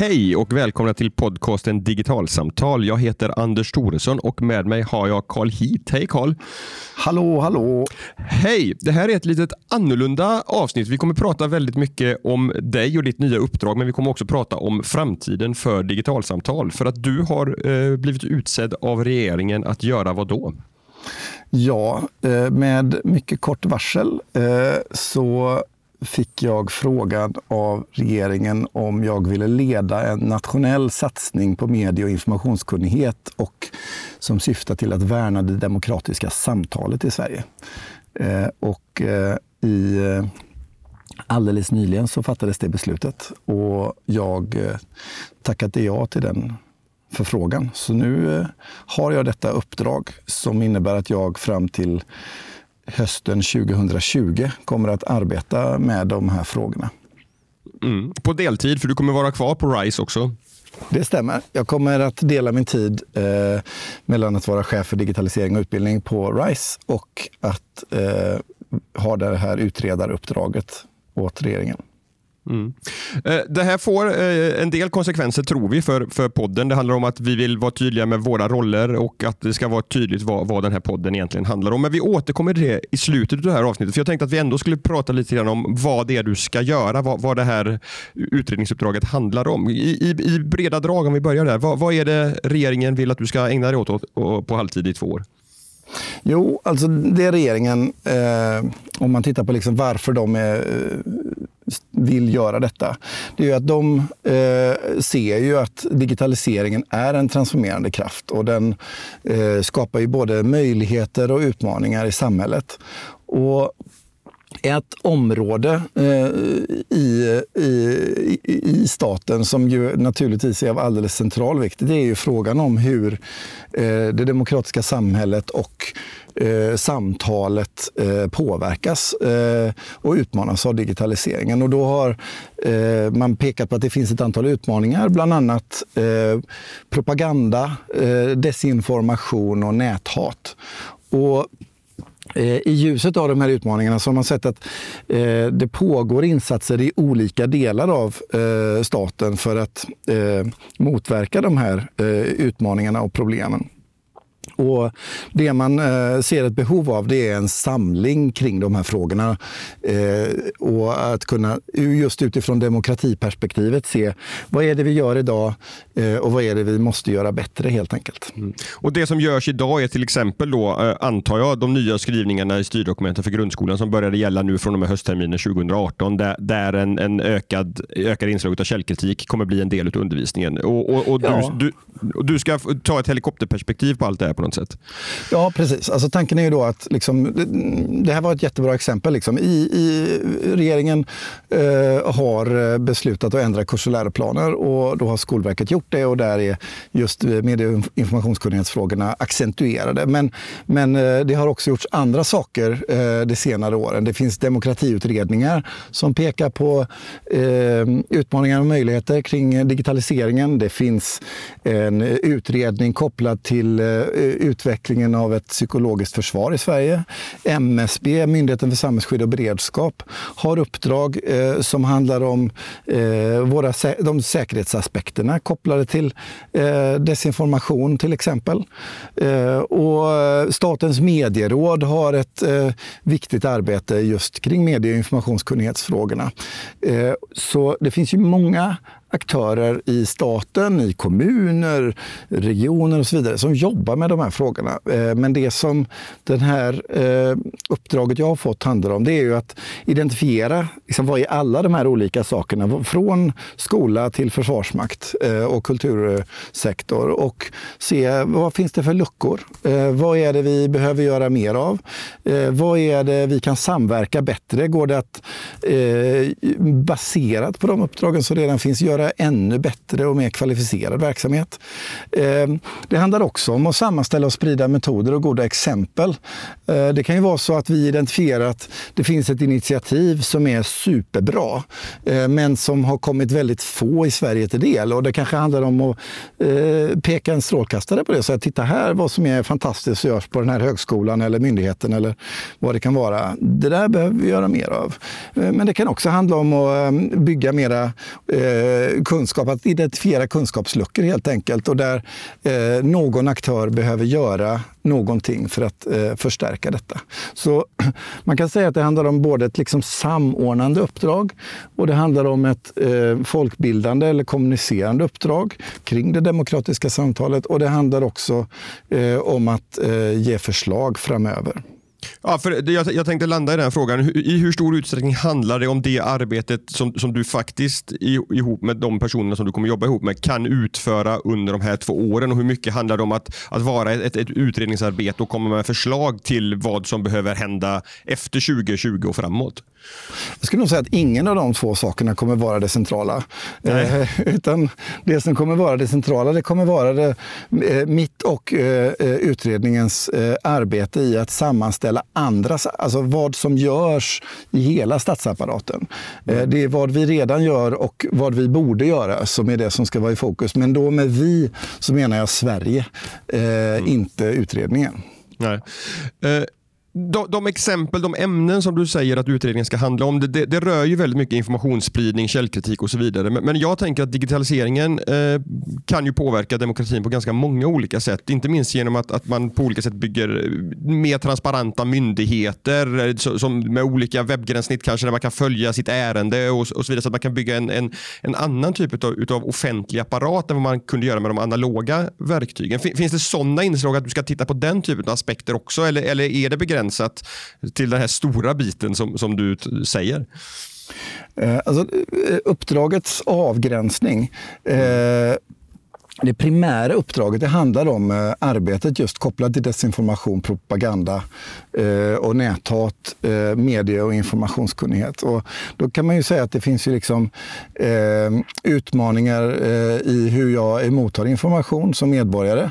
Hej och välkomna till podcasten Digitalsamtal. Jag heter Anders Thoresson och med mig har jag Carl Heat. Hej Carl! Hallå, hallå! Hej! Det här är ett litet annorlunda avsnitt. Vi kommer prata väldigt mycket om dig och ditt nya uppdrag, men vi kommer också prata om framtiden för digitalsamtal. För att du har eh, blivit utsedd av regeringen att göra vad då? Ja, eh, med mycket kort varsel eh, så fick jag frågan av regeringen om jag ville leda en nationell satsning på medie och informationskunnighet och som syftar till att värna det demokratiska samtalet i Sverige. Eh, och eh, i eh, alldeles nyligen så fattades det beslutet och jag eh, tackade ja till den förfrågan. Så nu eh, har jag detta uppdrag som innebär att jag fram till hösten 2020 kommer att arbeta med de här frågorna. Mm. På deltid, för du kommer vara kvar på RISE också? Det stämmer. Jag kommer att dela min tid eh, mellan att vara chef för digitalisering och utbildning på RISE och att eh, ha det här utredaruppdraget åt regeringen. Mm. Eh, det här får eh, en del konsekvenser tror vi för, för podden. Det handlar om att vi vill vara tydliga med våra roller och att det ska vara tydligt vad, vad den här podden egentligen handlar om. Men vi återkommer till det i slutet av det här avsnittet. För Jag tänkte att vi ändå skulle prata lite grann om vad det är du ska göra, vad, vad det här utredningsuppdraget handlar om. I, i, i breda drag, om vi börjar där. Vad, vad är det regeringen vill att du ska ägna dig åt, åt på halvtid i två år? Jo, alltså det regeringen, eh, om man tittar på liksom varför de är, eh, vill göra detta, det är ju att de eh, ser ju att digitaliseringen är en transformerande kraft och den eh, skapar ju både möjligheter och utmaningar i samhället. Och ett område eh, i, i, i staten som ju naturligtvis är av alldeles central vikt, det är ju frågan om hur eh, det demokratiska samhället och eh, samtalet eh, påverkas eh, och utmanas av digitaliseringen. Och då har eh, man pekat på att det finns ett antal utmaningar, bland annat eh, propaganda, eh, desinformation och näthat. Och Eh, I ljuset av de här utmaningarna så har man sett att eh, det pågår insatser i olika delar av eh, staten för att eh, motverka de här eh, utmaningarna och problemen. Och det man eh, ser ett behov av det är en samling kring de här frågorna. Eh, och att kunna just utifrån demokratiperspektivet se vad är det vi gör idag eh, och vad är det vi måste göra bättre helt enkelt. Mm. Och Det som görs idag är till exempel då, eh, antar jag, de nya skrivningarna i styrdokumenten för grundskolan som började gälla nu från och med höstterminen 2018 där, där en, en ökad, ökad inslag av källkritik kommer bli en del av undervisningen. Och, och, och ja. du, du, du ska ta ett helikopterperspektiv på allt det säga på något sätt. Ja, precis. Alltså, tanken är ju då att liksom, det här var ett jättebra exempel. Liksom. I, i, regeringen eh, har beslutat att ändra kurs och läroplaner och då har Skolverket gjort det och där är just eh, medie och informationskunnighetsfrågorna accentuerade. Men, men eh, det har också gjorts andra saker eh, de senare åren. Det finns demokratiutredningar som pekar på eh, utmaningar och möjligheter kring digitaliseringen. Det finns en utredning kopplad till eh, Eh, utvecklingen av ett psykologiskt försvar i Sverige. MSB, Myndigheten för samhällsskydd och beredskap, har uppdrag eh, som handlar om eh, våra, de säkerhetsaspekterna kopplade till eh, desinformation till exempel. Eh, och eh, Statens medieråd har ett eh, viktigt arbete just kring medie och informationskunnighetsfrågorna. Eh, så det finns ju många aktörer i staten, i kommuner, regioner och så vidare som jobbar med de här frågorna. Eh, men det som det här eh, uppdraget jag har fått handlar om det är ju att identifiera liksom, vad är alla de här olika sakerna från skola till försvarsmakt eh, och kultursektor och se vad finns det för luckor? Vad är det vi behöver göra mer av? Vad är det vi kan samverka bättre? Går det att baserat på de uppdragen som redan finns göra göra ännu bättre och mer kvalificerad verksamhet. Ehm, det handlar också om att sammanställa och sprida metoder och goda exempel. Ehm, det kan ju vara så att vi identifierar att det finns ett initiativ som är superbra, ehm, men som har kommit väldigt få i Sverige till del. Och det kanske handlar om att eh, peka en strålkastare på det och säga titta här vad som är fantastiskt och görs på den här högskolan eller myndigheten eller vad det kan vara. Det där behöver vi göra mer av. Men det kan också handla om att bygga mera eh, kunskap, att identifiera kunskapsluckor helt enkelt och där eh, någon aktör behöver göra någonting för att eh, förstärka detta. Så man kan säga att det handlar om både ett liksom samordnande uppdrag och det handlar om ett eh, folkbildande eller kommunicerande uppdrag kring det demokratiska samtalet och det handlar också eh, om att eh, ge förslag framöver. Ja, för jag, jag tänkte landa i den frågan. I hur stor utsträckning handlar det om det arbetet som, som du faktiskt ihop med de personerna som du kommer jobba ihop med kan utföra under de här två åren och hur mycket handlar det om att, att vara ett, ett utredningsarbete och komma med förslag till vad som behöver hända efter 2020 och framåt? Jag skulle nog säga att ingen av de två sakerna kommer vara det centrala. Eh, utan det som kommer vara det centrala, det kommer vara det, eh, mitt och eh, eh utredningens eh, arbete i att sammanställa andra, alltså vad som görs i hela statsapparaten. Eh, mm. det är vad vi redan gör och vad vi borde göra som är det som ska vara i fokus. Men då med vi så menar jag Sverige, mm. inte utredningen. Nej de, de, exempel, de ämnen som du säger att utredningen ska handla om, det, det, det rör ju väldigt mycket informationsspridning, källkritik och så vidare. Men, men jag tänker att digitaliseringen eh, kan ju påverka demokratin på ganska många olika sätt. Inte minst genom att, att man på olika sätt bygger eh, mer transparenta myndigheter eh, så, som med olika webbgränssnitt kanske där man kan följa sitt ärende och, och så vidare. Så att man kan bygga en, en, en annan typ av utav offentlig apparat än vad man kunde göra med de analoga verktygen. Finns det sådana inslag att du ska titta på den typen av aspekter också eller, eller är det begränsat begränsat till den här stora biten som, som du säger? Eh, alltså, eh, uppdragets avgränsning eh, det primära uppdraget det handlar om eh, arbetet just kopplat till desinformation, propaganda eh, och näthat, eh, medie och informationskunnighet. Och då kan man ju säga att det finns ju liksom, eh, utmaningar eh, i hur jag emottar information som medborgare.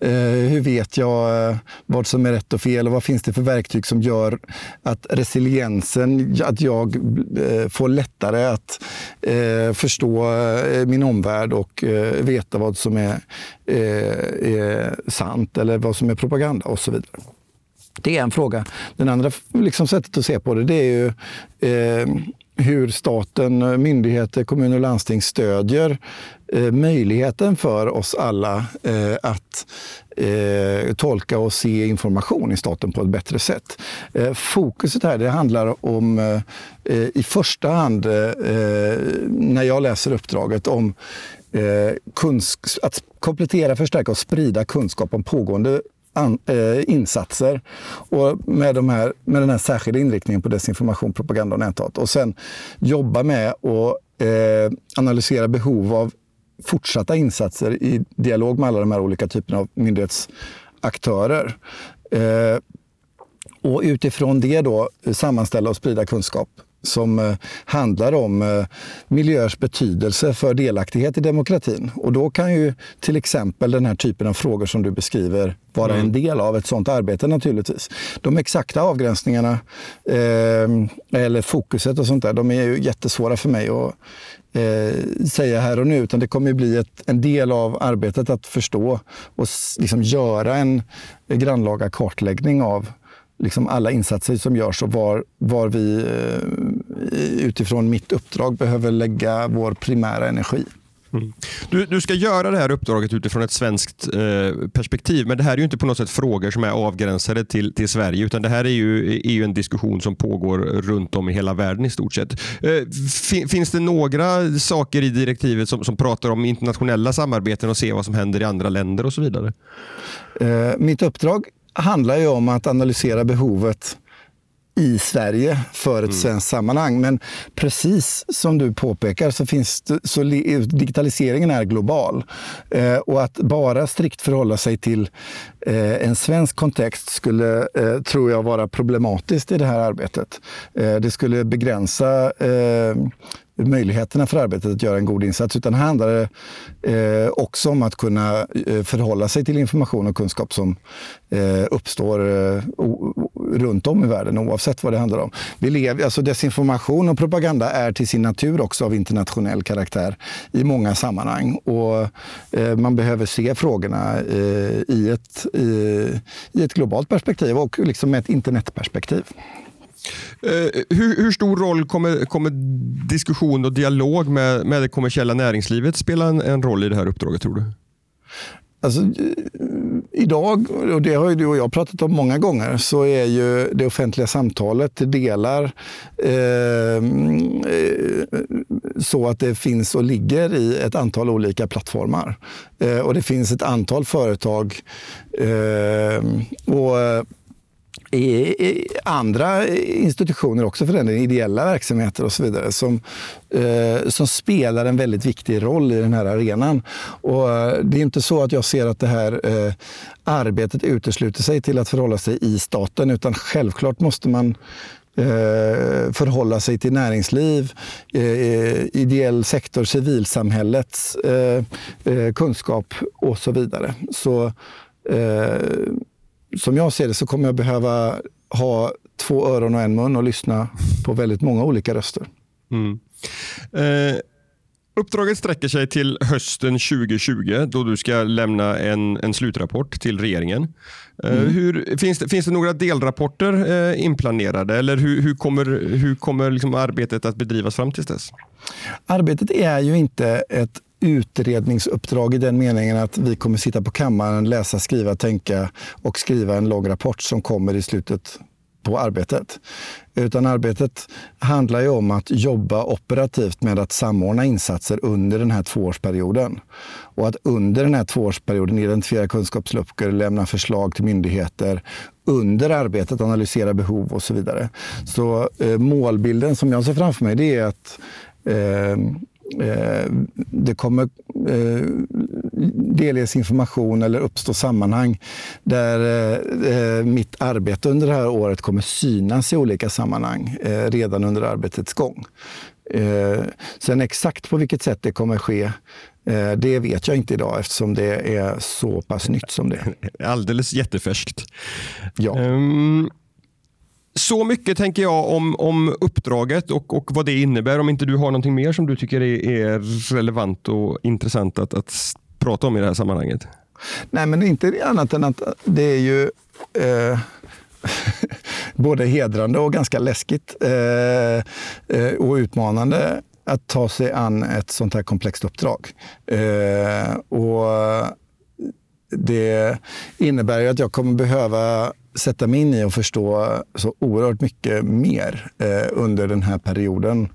Eh, hur vet jag eh, vad som är rätt och fel och vad finns det för verktyg som gör att resiliensen, att jag eh, får lättare att eh, förstå min omvärld och veta vad som är, är, är sant eller vad som är propaganda och så vidare. Det är en fråga. Den andra liksom, sättet att se på det, det är ju eh, hur staten, myndigheter, kommuner och landsting stödjer eh, möjligheten för oss alla eh, att eh, tolka och se information i staten på ett bättre sätt. Eh, fokuset här det handlar om, eh, i första hand, eh, när jag läser uppdraget, om Eh, att komplettera, förstärka och sprida kunskap om pågående an, eh, insatser och med, de här, med den här särskilda inriktningen på desinformation, propaganda och näthat. Och sen jobba med att eh, analysera behov av fortsatta insatser i dialog med alla de här olika typerna av myndighetsaktörer. Eh, och utifrån det då sammanställa och sprida kunskap som eh, handlar om eh, miljöers betydelse för delaktighet i demokratin. Och då kan ju till exempel den här typen av frågor som du beskriver vara mm. en del av ett sådant arbete naturligtvis. De exakta avgränsningarna eh, eller fokuset och sånt där, de är ju jättesvåra för mig att eh, säga här och nu. Utan det kommer bli ett, en del av arbetet att förstå och liksom göra en grannlaga kartläggning av liksom alla insatser som görs och var, var vi eh, utifrån mitt uppdrag behöver lägga vår primära energi. Mm. Du, du ska göra det här uppdraget utifrån ett svenskt eh, perspektiv, men det här är ju inte på något sätt frågor som är avgränsade till, till Sverige, utan det här är ju, är ju en diskussion som pågår runt om i hela världen i stort sett. Eh, finns det några saker i direktivet som, som pratar om internationella samarbeten och se vad som händer i andra länder och så vidare? Eh, mitt uppdrag handlar ju om att analysera behovet i Sverige för ett mm. svenskt sammanhang. Men precis som du påpekar så, finns det, så digitaliseringen är global. Eh, och att bara strikt förhålla sig till eh, en svensk kontext skulle, eh, tror jag, vara problematiskt i det här arbetet. Eh, det skulle begränsa eh, möjligheterna för arbetet att göra en god insats. Utan här handlar det eh, också om att kunna eh, förhålla sig till information och kunskap som eh, uppstår eh, runt om i världen oavsett vad det handlar om. Vi lever, alltså desinformation och propaganda är till sin natur också av internationell karaktär i många sammanhang. Och, eh, man behöver se frågorna eh, i, ett, i, i ett globalt perspektiv och liksom med ett internetperspektiv. Eh, hur, hur, stor roll kommer, kommer diskussion och dialog med, med det kommersiella näringslivet spela en, en roll i det här uppdraget tror du? Alltså, idag, och det har ju du och jag pratat om många gånger, så är ju det offentliga samtalet till delar eh, eh, så att det finns och ligger i ett antal olika plattformar. Eh, och det finns ett antal företag eh, och i, andra institutioner också för den ideella verksamheter och så vidare som, eh, som spelar en väldigt viktig roll i den här arenan. Och eh, det är inte så att jag ser att det här eh, arbetet utesluter sig till att förhålla sig i staten utan självklart måste man eh, förhålla sig till näringsliv, eh, ideell sektor, civilsamhällets kunskap och så vidare. Så som jag ser det så kommer jag behöva ha två öron och en mun och lyssna på väldigt många olika röster. Mm. Eh, uppdraget sträcker sig till hösten 2020 då du ska lämna en, en slutrapport till regeringen. Eh, mm. hur, finns, det, finns det några delrapporter eh, inplanerade eller hur, hur kommer, hur kommer liksom arbetet att bedrivas fram till dess? Arbetet är ju inte ett utredningsuppdrag i den meningen att vi kommer sitta på kammaren, läsa, skriva, tänka och skriva en lång rapport som kommer i slutet på arbetet. Utan arbetet handlar ju om att jobba operativt med att samordna insatser under den här tvåårsperioden. Och att under den här tvåårsperioden identifiera kunskapsluckor, lämna förslag till myndigheter, under arbetet analysera behov och så vidare. Så eh, målbilden som jag ser framför mig det är att eh, det kommer eh, delges information eller uppstå sammanhang där eh, mitt arbete under det här året kommer synas i olika sammanhang redan under arbetets gång. Sen exakt på vilket sätt det kommer ske, det vet jag inte idag eftersom det är så pass nytt som det är. Alldeles jättefärskt. Ja. Um... Så mycket tänker jag om, om uppdraget och, och vad det innebär. Om inte du har någonting mer som du tycker är, är relevant och intressant att, att prata om i det här sammanhanget? Nej, men inte annat än att det är ju eh, både hedrande och ganska läskigt eh, eh, och utmanande att ta sig an ett sånt här komplext uppdrag. Eh, och det innebär ju att jag kommer behöva sätta mig in i och förstå så oerhört mycket mer eh, under den här perioden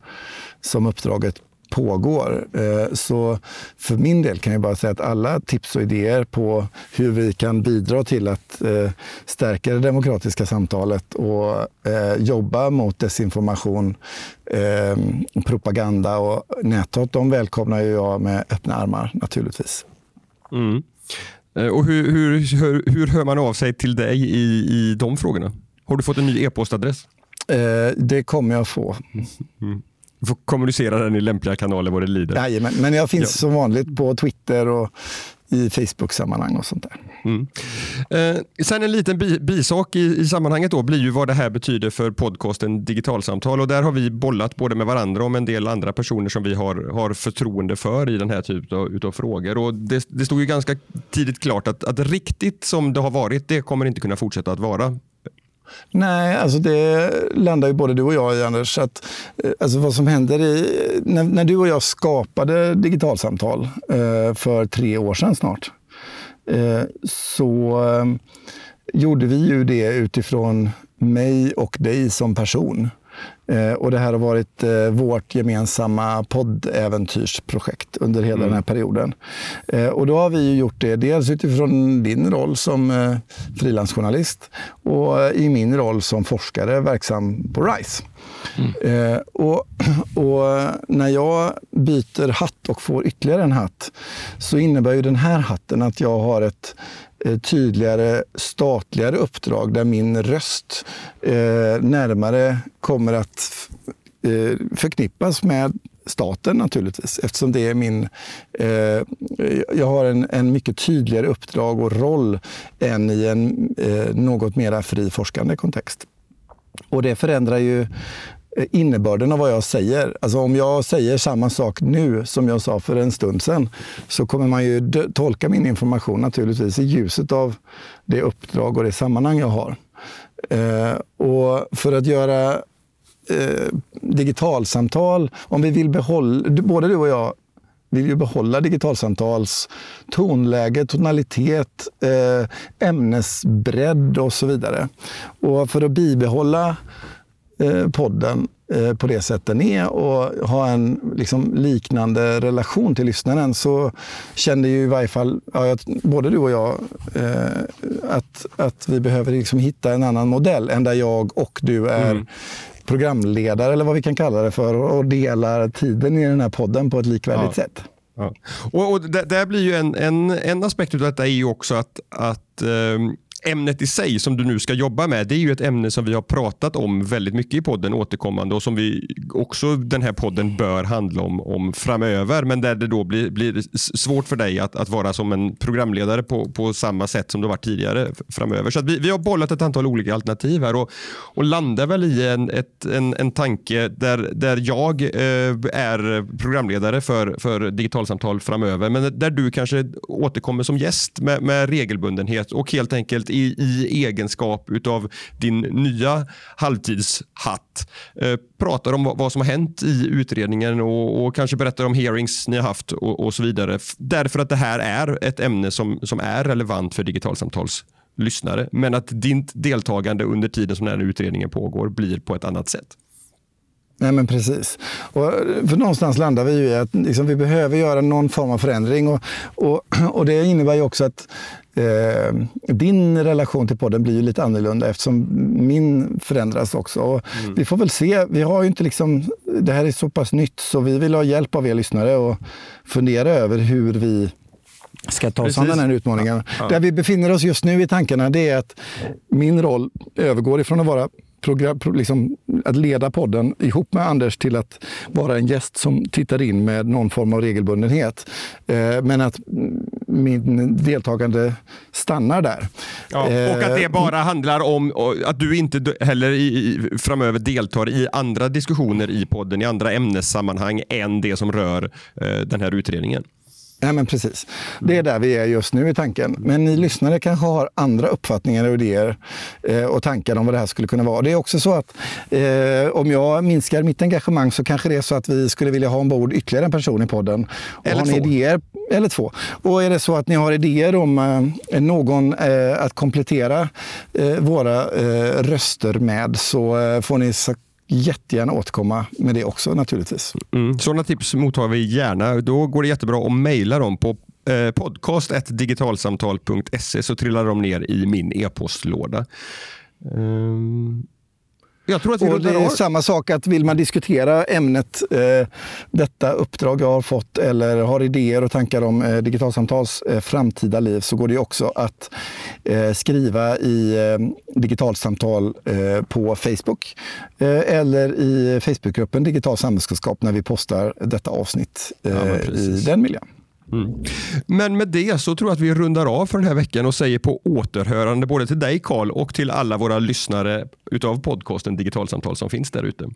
som uppdraget pågår. Eh, så för min del kan jag bara säga att alla tips och idéer på hur vi kan bidra till att eh, stärka det demokratiska samtalet och eh, jobba mot desinformation, eh, propaganda och näthat, de välkomnar jag med öppna armar naturligtvis. Mm. Eh, och hur, hur, hur, hur hör man av sig till dig i, i de frågorna? Har du fått en ny e-postadress? Eh, det kommer jag få. Mm. Du får kommunicera den i lämpliga kanaler vad det lider. Jajamän, men jag finns ja. som vanligt på Twitter och i Facebook-sammanhang och sånt där. Mm. Eh, sen en liten bi bisak i, i sammanhanget då blir ju vad det här betyder för podcasten Digitalsamtal och där har vi bollat både med varandra och med en del andra personer som vi har, har förtroende för i den här typen av utav frågor. Och det, det stod ju ganska tidigt klart att, att riktigt som det har varit, det kommer inte kunna fortsätta att vara. Nej, alltså det landar ju både du och jag i, Anders. Att, eh, alltså vad som händer i, när, när du och jag skapade digitalsamtal eh, för tre år sedan snart, eh, så eh, gjorde vi ju det utifrån mig och dig som person. Eh, och det här har varit eh, vårt gemensamma poddäventyrsprojekt under hela mm. den här perioden. Eh, och då har vi gjort det dels utifrån din roll som frilansjournalist och i min roll som forskare verksam på RISE. Mm. och, och, när jag byter hatt och får ytterligare en hatt så innebär ju den här hatten att jag har ett Eh, tydligare statligare uppdrag där min röst eh, närmare kommer att eh, förknippas med staten naturligtvis eftersom det är min... Eh, jag har en, en, mycket tydligare uppdrag och roll än i en eh, något mer fri forskande kontext. Och det förändrar ju Eh, innebörden av vad jag säger. Alltså om jag säger samma sak nu som jag sa för en stund sedan så kommer man ju tolka min information naturligtvis i ljuset av det uppdrag och det sammanhang jag har. Eh, Och för att göra eh, digitalsamtal, om vi vill behålla, både du och jag vill ju behålla digitalsamtals tonläge, tonalitet, eh, ämnesbredd och så vidare. Och för att bibehålla podden eh, på det sätt den är och ha en liksom, liknande relation till lyssnaren så kände ju i varje fall ja, både du och jag eh, att, att vi behöver liksom hitta en annan modell än där jag och du är mm programledare eller vad vi kan kalla det för och delar tiden i den här podden på ett likvärdigt ja. sätt. Ja. Och, och det, det, blir ju en, en, en aspekt av detta är ju också att, att um ämnet i sig som du nu ska jobba med, det är ju ett ämne som vi har pratat om väldigt mycket i podden återkommande och som vi också den här podden bör handla om, om framöver. Men där det då blir, blir svårt för dig att, att vara som en programledare på, på samma sätt som du varit tidigare framöver. Så vi, vi har bollat ett antal olika alternativ här och, och landar väl i en, ett, en, en tanke där, där jag eh, är programledare för, för digitalsamtal framöver, men där du kanske återkommer som gäst med, med regelbundenhet och helt enkelt i, i egenskap av din nya halvtidshatt. Eh, pratar om vad som har hänt i utredningen och, och kanske berättar om hearings ni har haft och, och, så vidare. Därför att det här är ett ämne som, som är relevant för digitalsamtals lyssnare. Men att ditt deltagande under tiden som den här utredningen pågår blir på ett annat sätt. Nej men precis. Och för någonstans landar vi i att liksom, vi behöver göra någon form av förändring. Och, och, och det innebär ju också att eh, din relation till podden blir ju lite annorlunda eftersom min förändras också. Mm. Vi får väl se. Vi har ju inte liksom, det här är så pass nytt så vi vill ha hjälp av er lyssnare och fundera över hur vi ska ta oss an den här utmaningen. Ja, ja. Där vi befinner oss just nu i tankarna det är att min roll övergår ifrån att vara program, liksom, att leda podden ihop med Anders till att vara en gäst som tittar in med någon form av regelbundenhet. Eh, men att min deltagande stannar där. Ja, och att det eh, bara handlar om att du inte heller i, framöver deltar i andra diskussioner i podden, i andra ämnessammanhang än det som rör eh, den här utredningen. Ja, men precis. Det är där vi är just nu i tanken. Men ni lyssnare kanske har andra uppfattningar och idéer eh, och tankar om vad det här skulle kunna vara. Det är också så att eh, om jag minskar mitt engagemang så kanske det är så att vi skulle vilja ha ombord ytterligare en person i podden. Eller två. Idéer, eller två. Och är det så att ni har idéer om eh, någon eh, att komplettera eh, våra eh, röster med så får ni jättegärna återkomma med det också naturligtvis. Mm. Sådana tips mottar vi gärna. Då går det jättebra att mejla dem på eh, podcast.digitalsamtal.se så trillar de ner i min e-postlåda. Um, jag tror att och det är samma sak att vill man diskutera ämnet, eh, detta uppdrag jag har fått eller har idéer och tankar om eh, digitalsamtals eh, framtida liv så går det också att eh, skriva i eh, digitalsamtal eh, på Facebook eller i Facebookgruppen Digital samhällskunskap när vi postar detta avsnitt ja, i den miljön. Mm. Men med det så tror jag att vi rundar av för den här veckan och säger på återhörande både till dig Karl och till alla våra lyssnare utav podcasten Digitalsamtal som finns där ute.